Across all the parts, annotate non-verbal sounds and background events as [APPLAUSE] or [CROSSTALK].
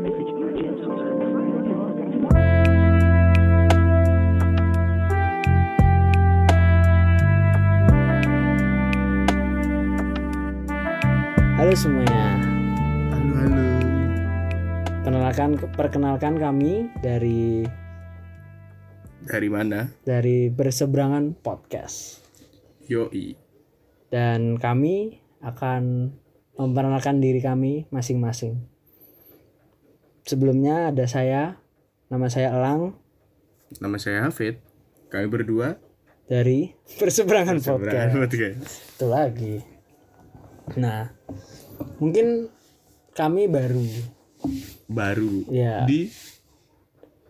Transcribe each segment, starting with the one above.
Halo semuanya. Halo halo. Perkenalkan perkenalkan kami dari Dari mana? dari Berseberangan Podcast. Yoi. Dan kami akan memperkenalkan diri kami masing-masing. Sebelumnya ada saya, nama saya Elang Nama saya Hafid. Kami berdua dari [LAUGHS] Berseberangan Seberangan Podcast. podcast. Itu lagi. Nah, mungkin kami baru Baru ya di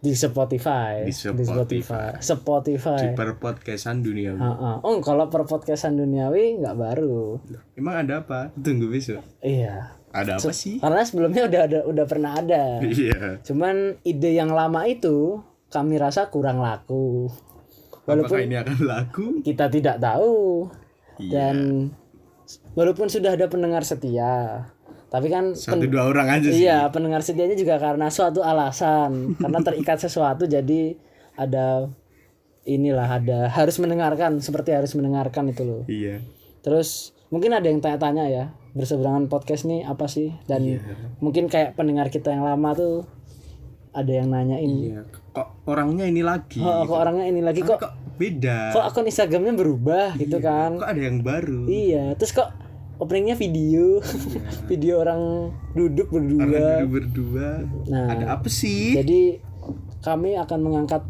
di Spotify, Di Spotify. Spotify. di perpodcastan dunia. Heeh. Oh, kalau per podcastan duniawi nggak baru. Emang ada apa? Tunggu besok. Iya. Ada apa sih? Karena sebelumnya udah ada udah pernah ada. Iya. Cuman ide yang lama itu kami rasa kurang laku. Apakah Walaupun ini akan laku? kita tidak tahu. Iya. Dan walaupun sudah ada pendengar setia, tapi kan Satu pen- dua orang aja sih. iya pendengar setianya juga karena suatu alasan, [LAUGHS] karena terikat sesuatu jadi ada inilah ada harus mendengarkan seperti harus mendengarkan itu loh. Iya. Terus mungkin ada yang tanya-tanya ya berseberangan podcast nih apa sih dan Iya. mungkin kayak pendengar kita yang lama tuh ada yang nanyain Iya. Kok orangnya ini lagi? oh, kok orangnya ini lagi kok kok beda? kok akun Instagramnya berubah gitu kan Kok ada yang baru? iya terus kok openingnya video [LAUGHS] video orang duduk berdua Iya. Orang baru berdua. Nah. Ada apa sih? jadi kami akan mengangkat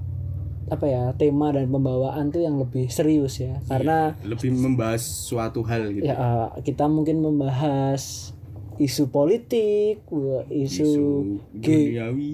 apa ya tema dan pembawaan tuh yang lebih serius ya karena Lebih membahas suatu hal gitu. ya uh, kita mungkin membahas isu politik isu, Isu ge- duniawi,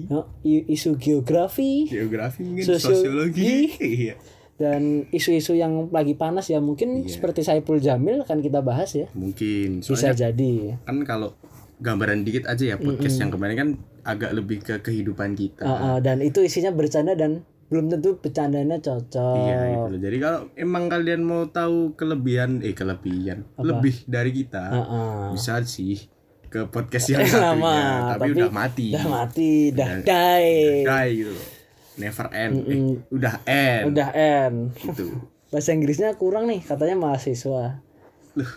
isu geografi geografi mungkin Sosiologi. sosiologi. Iya. dan isu-isu yang lagi panas ya mungkin seperti Saiful Jamil akan kita bahas ya Mungkin bisa soalnya jadi kan kalau gambaran dikit aja ya podcast yang kemarin kan agak lebih ke kehidupan kita. Uh, uh, dan itu isinya bercanda dan belum tentu bercandanya cocok Iya gitu loh. Jadi kalau emang kalian mau tahu kelebihan eh kelebihan lebih dari kita Uh, uh. bisa sih ke podcast yang [LAUGHS] Lama, satunya tapi, tapi udah mati. udah mati udah die Die gitu loh. Never end. Eh, udah end udah end gitu. [LAUGHS] bahasa Inggrisnya kurang nih katanya mahasiswa Loh,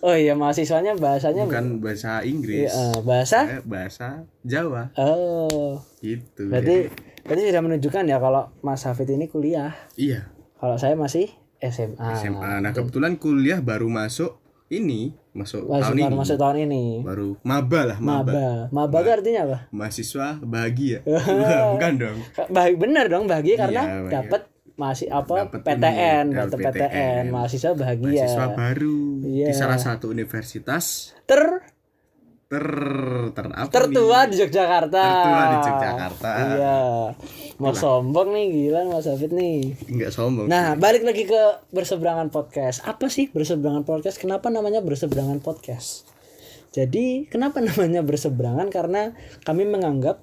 oh iya mahasiswanya bahasanya bukan bahasa Inggris. eh, bahasa bahasa Jawa oh gitu. berarti berarti sudah menunjukkan ya kalau Mas Hafid ini kuliah Iya, kalau saya masih SMA SMA. Nah, kebetulan kuliah baru masuk ini, masuk masih tahun baru ini. masuk tahun ini Baru maba lah, maba. maba maba itu artinya apa Mahasiswa bahagia. [LAUGHS] Bukan dong. Bah benar dong bahagia karena Iya, bahagia. dapat masih apa Dapet PTN ini, dapet PTN PTN. mahasiswa bahagia Mahasiswa baru Iya. di salah satu universitas ter ter ter apa tertua nih? di Yogyakarta Tertua di Yogyakarta. iya mau sombong nih gila Mas Hafid nih Enggak sombong. Nah, balik lagi ke berseberangan podcast. Apa sih berseberangan podcast? Kenapa namanya berseberangan podcast? Jadi, kenapa [LAUGHS] namanya berseberangan? Karena kami menganggap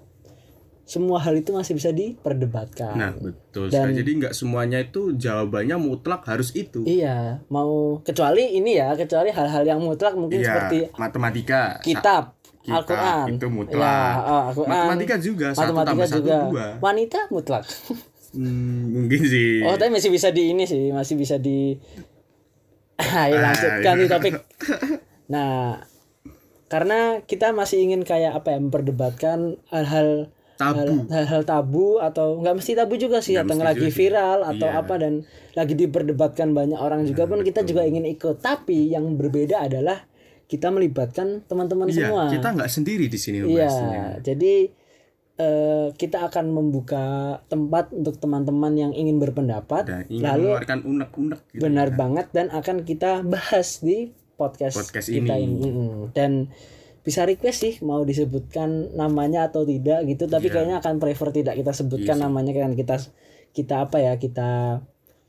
semua hal itu masih bisa diperdebatkan. Nah, betul. Dan- sekali. Jadi enggak semuanya itu jawabannya mutlak harus itu. Iya, mau kecuali ini ya, kecuali hal-hal yang mutlak mungkin Iya, seperti matematika. Kitab, kitab, Al-Qur'an. itu mutlak. Ya, oh, Al-Qur'an. Matematika juga, satu Matematika tambah satu, juga. dua. Wanita mutlak. Hmm, mungkin sih. Oh, tapi masih bisa di ini sih, masih bisa di [LAUGHS] Ayo lanjut Ah, iya. topik. [LAUGHS] Nah, karena kita masih ingin kayak apa ya memperdebatkan hal-hal Tabu. hal-hal tabu atau nggak mesti tabu juga sih atau lagi juga sih. viral atau Iya. apa dan lagi diperdebatkan banyak orang juga pun kita juga ingin ikut. Tapi yang berbeda adalah kita melibatkan teman-teman Iya, semua. kita nggak sendiri di sini Iya, membahasnya. jadi eh, kita akan membuka tempat untuk teman-teman yang ingin berpendapat, Dan ingin lalu mengeluarkan unek-unek gitu. benar banget dan akan kita bahas di podcast, Podcast kita ini. ini. Dan bisa request sih mau disebutkan namanya atau tidak gitu, tapi Iya. kayaknya akan prefer tidak kita sebutkan namanya kan kita kita apa ya kita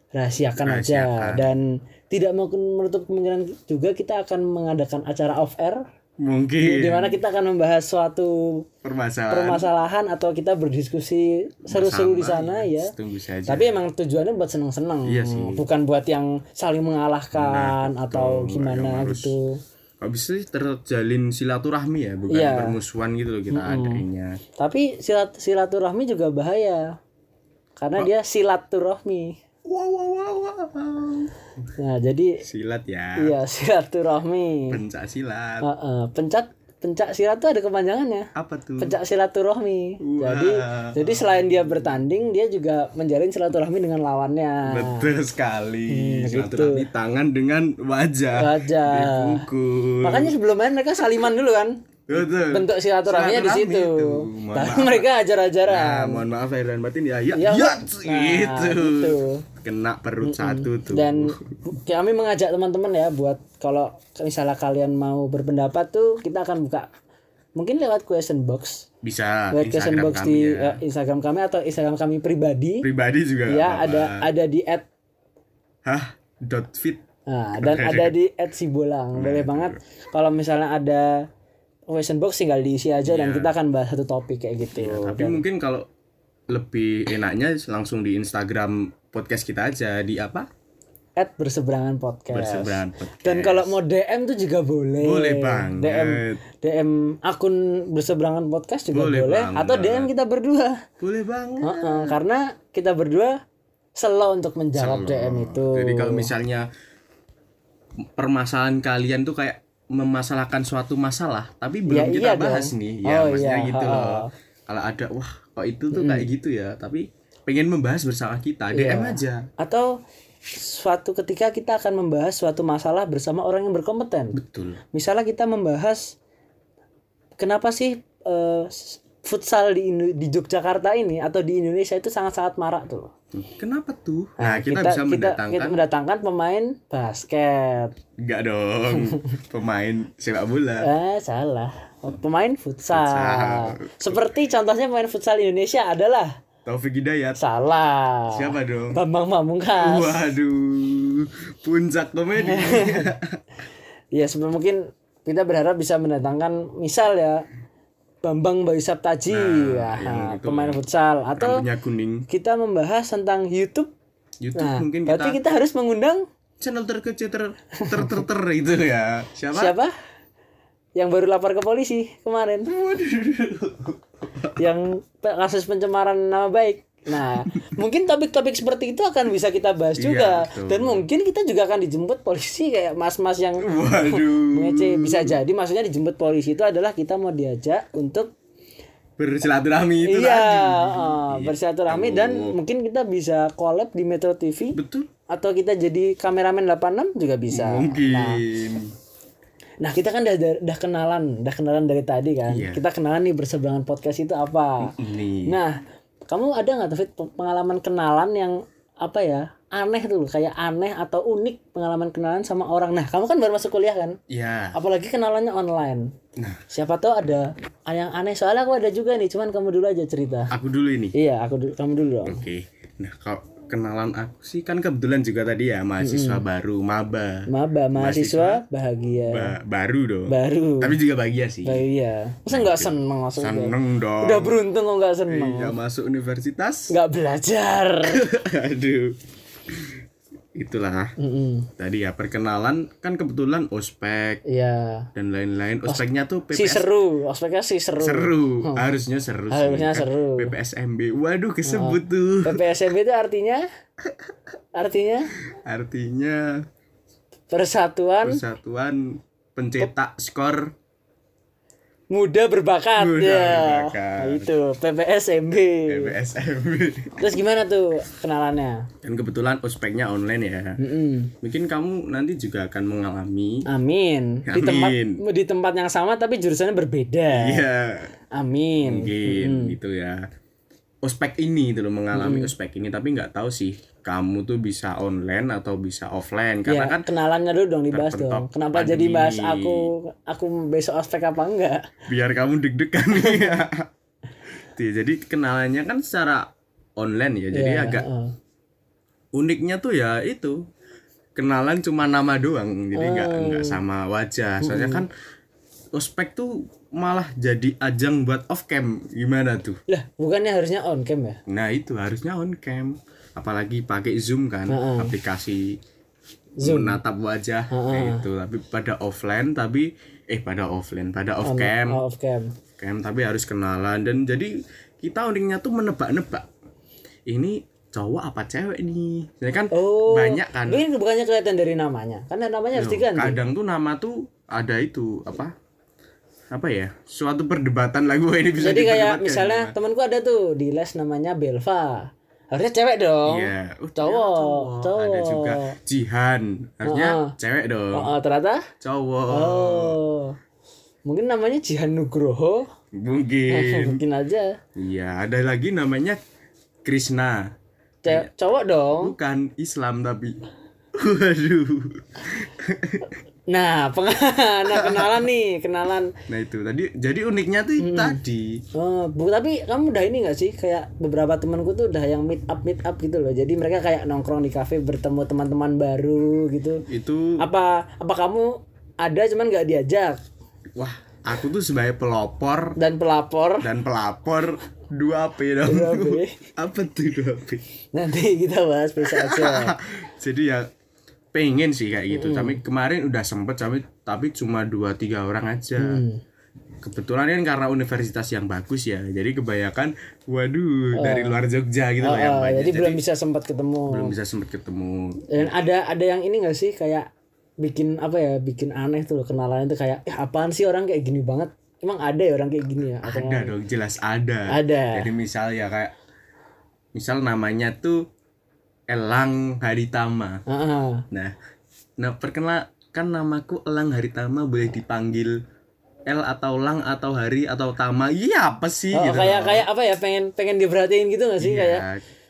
rahasiakan, aja Rahasiakan. dan tidak mungkin menutup kemungkinan juga kita akan mengadakan acara off air Mungkin di mana kita akan membahas suatu permasalahan. permasalahan atau kita berdiskusi seru-seru di sana Bersama, ya. Tunggu saja. Tapi emang tujuannya buat seneng-seneng, Iya sih. bukan buat yang saling mengalahkan Nah, atau gimana gitu. Kok bisa terjalin silaturahmi ya bukan Iya. permusuhan gitu loh kita adainnya Tapi silat silaturahmi juga bahaya. Karena dia silaturahmi. wow wow wow wow Nah, jadi silat ya iya silaturahmi. pencak silat Heeh, pencak pencak silat tuh ada kepanjangannya. apa tuh Pencak silaturahmi. Jadi jadi selain dia bertanding, dia juga menjalin silaturahmi dengan lawannya. betul sekali Hmm, silaturahmi tangan dengan wajah Wajah. dipukul Makanya sebelum main mereka saliman dulu kan. Betul Bentuk silaturahminya di situ. itu. [LAUGHS] Tapi maaf. mereka Nah, ajar-ajaran. mohon maaf lahir dan batin ya, ya, Ya, ya, nah, gitu. gitu. Kena perut satu tuh. Dan kami mengajak teman-teman ya buat kalau misalnya kalian mau berpendapat tuh kita akan buka mungkin lewat question box. bisa Lewat question box kami di ya. eh, Instagram kami atau Instagram kami pribadi. Pribadi juga Ya, apa-apa. ada ada di at Hah, dot fit. Nah, dan [LAUGHS] ada di at Sibolang. Boleh banget kalau misalnya ada question box tinggal diisi aja dan kita akan bahas satu topik kayak gitu. Tapi mungkin kalau lebih enaknya langsung di Instagram podcast kita aja di apa? At berseberangan podcast. Berseberangan podcast. Dan kalau mau DM tuh juga boleh. Boleh banget. DM DM akun berseberangan podcast juga Boleh boleh, banget. atau DM kita berdua. Boleh banget. Heeh, karena kita berdua slow untuk menjawab DM itu. Jadi kalau misalnya permasalahan kalian tuh kayak memasalahkan suatu masalah, tapi belum Ya, kita iya bahas dong. nih. Ya, Oh, maksudnya iya, gitu loh. Kalau ada wah, kok itu tuh kayak gitu ya, tapi pengen membahas bersama kita, Iya. DM aja. atau suatu ketika kita akan membahas suatu masalah bersama orang yang berkompeten. Betul. Misalnya kita membahas kenapa sih eh, futsal di di Yogyakarta ini atau di Indonesia itu sangat-sangat marak tuh. Kenapa tuh? Nah, kita, bisa kita, mendatangkan kita mendatangkan pemain basket. enggak dong, [LAUGHS] pemain sepak bola. Eh, salah. Pemain futsal. Futsal. Seperti contohnya pemain futsal Indonesia adalah Taufik Hidayat. salah. Siapa dong? Bambang Pamungkas. Waduh, puncak komedi. [LAUGHS] Ya sebelum mungkin kita berharap bisa mendatangkan misal ya Bambang Bayu Saptaji Nah, itu. pemain futsal atau kuning. kita membahas tentang YouTube. YouTube Nah, mungkin berarti kita, kita harus mengundang channel terkecil ter ter ter, ter itu ya. Siapa? siapa? Yang baru lapor ke polisi kemarin. Yang kasus pencemaran nama baik. Nah, mungkin topik-topik seperti itu akan bisa kita bahas Iya, juga. betul. Dan mungkin kita juga akan dijemput polisi kayak mas-mas yang Waduh. [LAUGHS] mengece bisa jadi maksudnya dijemput polisi itu adalah kita mau diajak untuk Bersilaturahmi itu iya tadi. uh, bersilaturahmi dan mungkin kita bisa collab di Metro TV Betul. atau kita jadi kameramen 86 juga bisa. Mungkin. Nah, kita kan udah udah kenalan, udah kenalan dari tadi kan. Iya. Kita kenalan nih berseberangan podcast itu apa. Ini. Nah, kamu ada nggak Taufik pengalaman kenalan yang apa ya? Aneh tuh, kayak aneh atau unik pengalaman kenalan sama orang. Nah, kamu kan baru masuk kuliah kan? Ya. Apalagi kenalannya online. Nah, Siapa tahu ada yang aneh soalnya aku ada juga nih, cuman kamu dulu aja cerita. aku dulu ini. Iya, aku kamu dulu dong. Oke. Nah, kalau kenalan aku sih kan kebetulan juga tadi ya mahasiswa baru, maba. Maba mahasiswa bahagia. Ba- baru dong. Baru. Tapi juga bahagia sih. Bahagia. Masa nggak seneng maksudnya? Seneng dong. Udah beruntung kok nggak seneng. Iya, masuk universitas. Nggak belajar. [LAUGHS] Aduh. Itulah. Mm-mm. Tadi ya perkenalan kan kebetulan ospek Iya. dan lain-lain. Ospeknya tuh Si PPS seru, ospeknya si seru. seru. Harusnya seru sih. Harusnya Kan seru. PPSMB. Waduh, kesebut tuh. PPSMB itu artinya artinya Artinya Persatuan Persatuan Pencetak Skor Muda Berbakat Muda ya. Berbakat. Nah, itu PPSMB. PPSMB. Terus gimana tuh kenalannya? Dan kebetulan ospeknya online ya. Mm-mm. Mungkin kamu nanti juga akan mengalami Amin. Di tempat Amin. di tempat yang sama tapi jurusannya berbeda. Iya, Amin. mungkin gitu ya. Ospek ini itu loh mengalami ospek ini tapi nggak tahu sih kamu tuh bisa online atau bisa offline karena Ya, kan kenalannya dulu dong dibahas dong. Kenapa pandemi jadi bahas aku aku besok ospek apa enggak? biar kamu deg-degan [LAUGHS] ya. Tuh, jadi kenalannya kan secara online ya. Jadi Iya, agak heeh. uniknya tuh ya itu kenalan cuma nama doang jadi nggak Oh. nggak sama wajah soalnya kan ospek tuh malah jadi ajang buat off cam gimana tuh Lah, bukannya harusnya on cam ya? nah itu harusnya on cam apalagi pakai zoom kan Heeh. aplikasi menatap wajah kayak gitu tapi pada offline tapi eh pada offline pada off cam Oh, off cam. cam tapi harus kenalan dan jadi kita uniknya tuh menebak-nebak ini cowok apa cewek nih jadi kan Oh. banyak kan Ini bukannya kelihatan dari namanya. Karena namanya harus diganti. kadang tuh nama tuh ada itu apa apa ya suatu perdebatan lah gue ini bisa Jadi kayak misalnya temanku ada tuh di les namanya Belva. Harusnya cewek dong. Iya, Uh, Cowok, ternyata Ada cowok. juga Jihan, harusnya Heeh. cewek dong. Oh, oh, ternyata Cowok. oh. Mungkin namanya Jihan Nugroho. Mungkin. [LAUGHS] Mungkin aja. Iya, ada lagi namanya Krishna. Ce- cowok dong. Bukan Islam tapi. [LAUGHS] Waduh. [LAUGHS] Nah, peng [LAUGHS] nah kenalan nih, kenalan. Nah itu tadi jadi uniknya tuh Hmm. tadi. Oh, bu, tapi kamu udah ini gak sih kayak beberapa temanku tuh udah yang meet up meet up gitu loh. Jadi mereka kayak nongkrong di kafe bertemu teman-teman baru gitu. Itu Apa apa kamu ada cuman gak diajak wah, aku tuh sebagai pelopor dan pelapor dan pelapor 2P dong. 2P. [LAUGHS] Apa tuh 2P? nanti kita bahas besok aja. [LAUGHS] jadi ya pengen sih kayak gitu. Tapi kemarin udah sempet tapi tapi cuma dua tiga orang aja. Kebetulan kan karena universitas yang bagus ya jadi kebanyakan waduh dari luar Jogja gitu loh Oh, yang banyak. jadi, belum bisa sempat ketemu. belum bisa sempet ketemu. Dan ada ada yang ini gak sih kayak bikin apa ya bikin aneh tuh loh kenalan itu kayak eh apaan sih orang kayak gini banget? Emang ada ya orang kayak gini ya? Ada dong jelas ada. Ada. jadi misal ya kayak misal namanya tuh Elang Haritama. Ah, nah nah perkenalkan namaku Elang Haritama boleh dipanggil L atau Lang atau Hari atau Tama. Iya apa sih oh, gitu kayak kayak apa ya pengen pengen diperhatiin gitu gak sih Iya. kayak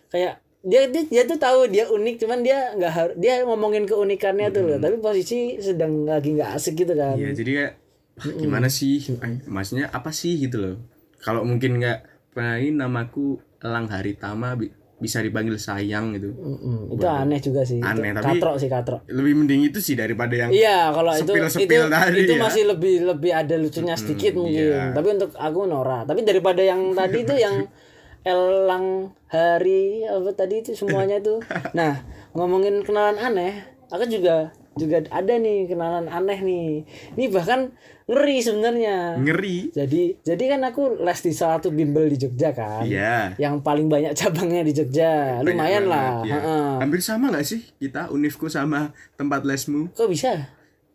kayak dia, dia dia tuh tahu dia unik cuman dia nggak harus dia ngomongin keunikannya tuh loh tapi posisi sedang lagi nggak asik gitu kan. Iya jadi kayak "Wah, gimana sih? Eh, maksudnya apa sih gitu loh. Kalau mungkin nggak pernah ini namaku Elang Haritama bi- bisa dipanggil sayang gitu Mm-mm, itu aneh juga sih Aneh, itu, tapi- katrok sih katrok lebih mending itu sih daripada yang Iya, kalau itu itu tadi itu ya. masih lebih lebih ada lucunya sedikit mungkin. iya. Tapi untuk aku Nora. Tapi daripada yang tadi itu yang [LAUGHS] Elang Hari apa tadi itu semuanya itu. [LAUGHS] Nah, ngomongin kenalan aneh, aku juga juga ada nih kenalan aneh nih. Ini bahkan ngeri sebenarnya. ngeri Jadi jadi kan aku les di salah satu bimbel di Jogja kan. Iya Yang paling banyak cabangnya di Jogja. Banyak Lumayan banget, lah. iya. Heeh. hampir sama nggak sih kita unifku sama tempat lesmu Kok bisa?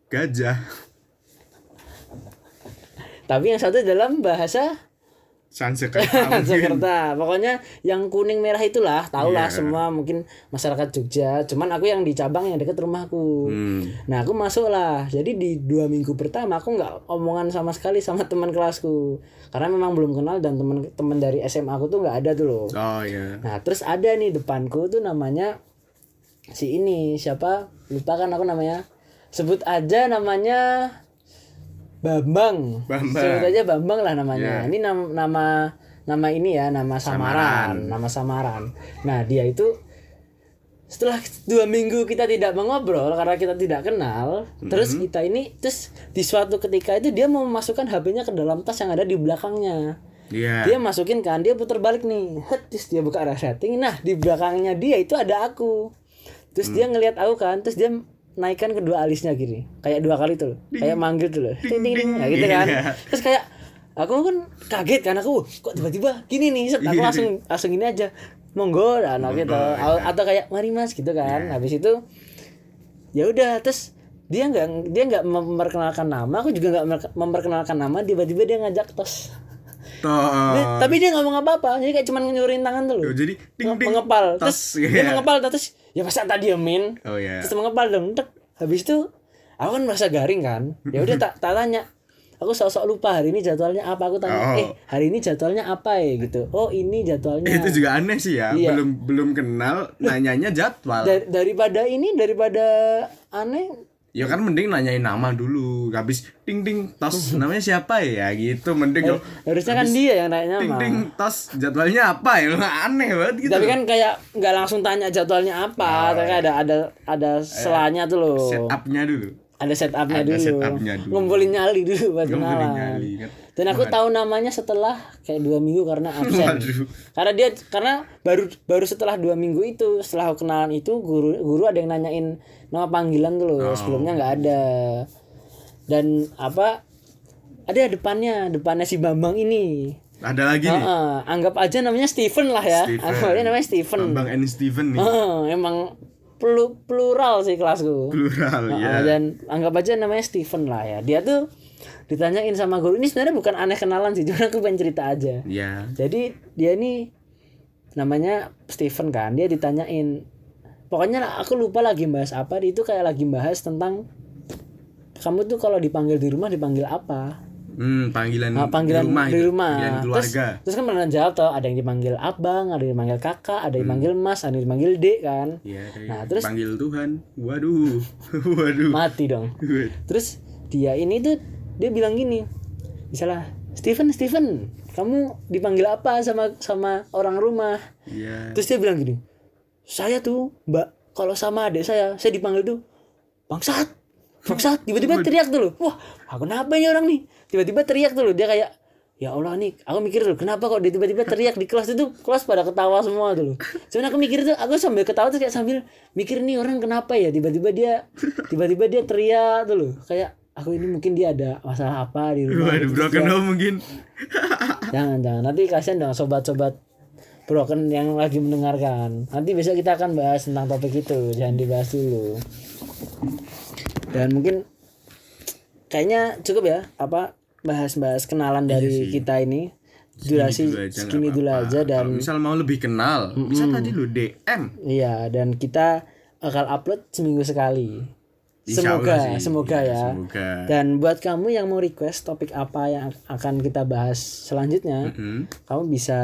gajah Tapi yang satu dalam bahasa [LAUGHS] Mungkin Jakarta. Pokoknya yang kuning merah itulah, tahulah Iya. semua mungkin masyarakat Jogja. Cuman aku yang di cabang yang dekat rumahku. Hmm. Nah aku masuk lah. Jadi di dua minggu pertama aku nggak omongan sama sekali sama teman kelasku. Karena memang belum kenal dan teman-teman dari SMA aku tuh nggak ada tuh loh. oh iya Nah terus ada nih depanku tuh namanya si ini siapa? Lupa kan aku namanya. Sebut aja namanya Bambang. Bambang. Sebut aja Bambang lah namanya. Iya. Ini nama nama nama ini ya nama samaran, nama samaran. Nah dia itu setelah dua minggu kita tidak mengobrol karena kita tidak kenal, terus kita ini terus di suatu ketika itu dia mau memasukkan HP-nya ke dalam tas yang ada di belakangnya iya dia masukin kan dia putar balik nih terus dia buka resetting nah di belakangnya dia itu ada aku terus dia ngelihat aku kan terus dia naikkan kedua alisnya gini kayak dua kali tuh loh. kayak manggil tuh loh. Ting ting Nah, gitu kan. Iya. terus kayak aku kan kaget kan. Aku kok tiba-tiba gini nih? Set aku Iya. langsung langsung ini aja. Monggo dan gitu. Monggo, atau kayak mari mas gitu kan. Habis itu ya udah. Terus dia nggak dia nggak memperkenalkan nama. Aku juga nggak memper- memperkenalkan nama. Tiba-tiba dia ngajak tos. Tapi dia nggak mau apa-apa. Jadi kayak cuman nyuruhin tangan tuh loh. Oh, jadi ding ding. Mengepal. Tos, terus dia iya. mengepal terus ya masa tak diemin oh iya. terus mengepal dong tek. habis itu aku kan merasa garing kan. Ya udah tak tak tanya. Aku sok-sok lupa hari ini jadwalnya apa. Aku tanya Oh. eh hari ini jadwalnya apa ya? Gitu. Oh ini jadwalnya. Itu juga aneh sih ya. Iya. belum belum kenal nanyanya jadwal. Dar- daripada ini daripada aneh ya kan mending nanyain nama dulu. Habis ding ding tos [LAUGHS] namanya siapa ya? Gitu mending yo harusnya kan dia yang nanya ding nama ding tos jadwalnya apa ya? [LAUGHS] Aneh banget gitu. Tapi kan kayak nggak langsung tanya jadwalnya apa Oh, tapi ada ada ada selanya tuh loh. set upnya dulu ada setupnya Ada dulu. setupnya dulu. ngumpulin nyali dulu buat kenalan nyali, kan. dan aku tahu namanya setelah kayak dua minggu karena [LAUGHS] absen Waduh. karena dia karena baru baru setelah dua minggu itu setelah aku kenalan itu guru guru ada yang nanyain nama panggilan tuh Oh. loh sebelumnya nggak ada dan apa ada depannya depannya si Bambang ini Ada lagi nih. Heeh, anggap aja namanya Steven lah ya Steven. anggap aja namanya Steven Bang N Steven nih. Heeh, emang plural sih kelasku. Plural Heeh, ya. dan anggap aja namanya Steven lah ya. Dia tuh ditanyain sama guru ini sebenarnya bukan aneh kenalan sih [LAUGHS] cuma aku pengen cerita aja. Ya. jadi dia ini namanya Steven kan dia ditanyain pokoknya aku lupa lagi bahas apa. Dia itu kayak lagi bahas tentang kamu tuh kalau dipanggil di rumah dipanggil apa Hmm, panggilan, Nah, panggilan di rumah, di itu. rumah. Panggilan Terus, keluarga. terus kan pernah jawab tuh ada yang dipanggil abang, ada yang dipanggil kakak, ada yang dipanggil mas, ada yang dipanggil dek kan. Iya, Nah, terus- panggil Tuhan. Waduh. [LAUGHS] Waduh. Mati dong. Terus dia ini tuh dia bilang gini. Misalnya, Steven, Steven, kamu dipanggil apa sama sama orang rumah? Iya. Terus dia bilang gini, saya tuh mbak kalau sama adik saya, saya dipanggil tuh bangsat, bangsat. Tiba-tiba teriak loh, wah, aku kenapa ini orang nih? Tiba-tiba teriak tuh loh, dia kayak ya Allah nih, aku mikir tuh kenapa kok dia tiba-tiba teriak di kelas itu kelas pada ketawa semua tuh loh. Cuman aku mikir tuh, aku sambil ketawa tuh kayak sambil mikir nih orang kenapa ya tiba-tiba dia tiba-tiba dia teriak tuh loh, kayak aku ini mungkin dia ada masalah apa di rumah. Waduh, Terus broken home mungkin. Jangan jangan nanti kasihan dong sobat-sobat broken yang lagi mendengarkan. Nanti besok kita akan bahas tentang topik itu, jangan dibahas dulu. Dan mungkin kayaknya cukup ya apa bahas-bahas kenalan dari kita ini. Durasi Dulu aja, segini dulu aja dan Kalau misal mau lebih kenal, bisa tadi lu DM. iya dan kita akan upload seminggu sekali. Insya Semoga, sih. semoga Iya, ya. Semoga. Dan buat kamu yang mau request topik apa yang akan kita bahas selanjutnya, Hmm, kamu bisa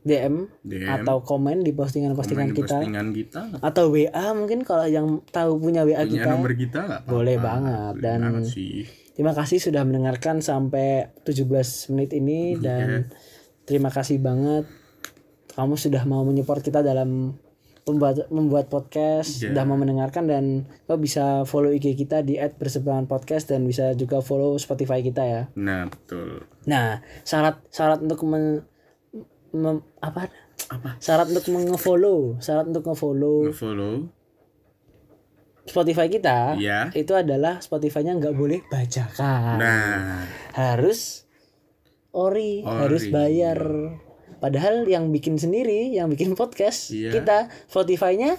DM, DM. atau komen di postingan-postingan kita postingan kita. atau WA mungkin kalau yang tahu punya WA Punya kita. nomor kita. Boleh banget. Boleh Dan- banget sih. Terima kasih sudah mendengarkan sampai 17 menit ini Iya. dan terima kasih banget kamu sudah mau menyupport kita dalam membuat membuat podcast, Iya. sudah mau mendengarkan dan kau bisa follow IG kita di @berseberangan podcast dan bisa juga follow Spotify kita ya. Nah, betul. Nah, syarat syarat untuk men, mem- apa? Apa? Syarat untuk nge-follow, syarat untuk nge-follow Follow. Spotify kita Iya. itu adalah Spotify-nya nggak boleh bajakan. Nah, Harus ori, Ori. harus bayar. Padahal yang bikin sendiri, yang bikin podcast, Iya. kita Spotify-nya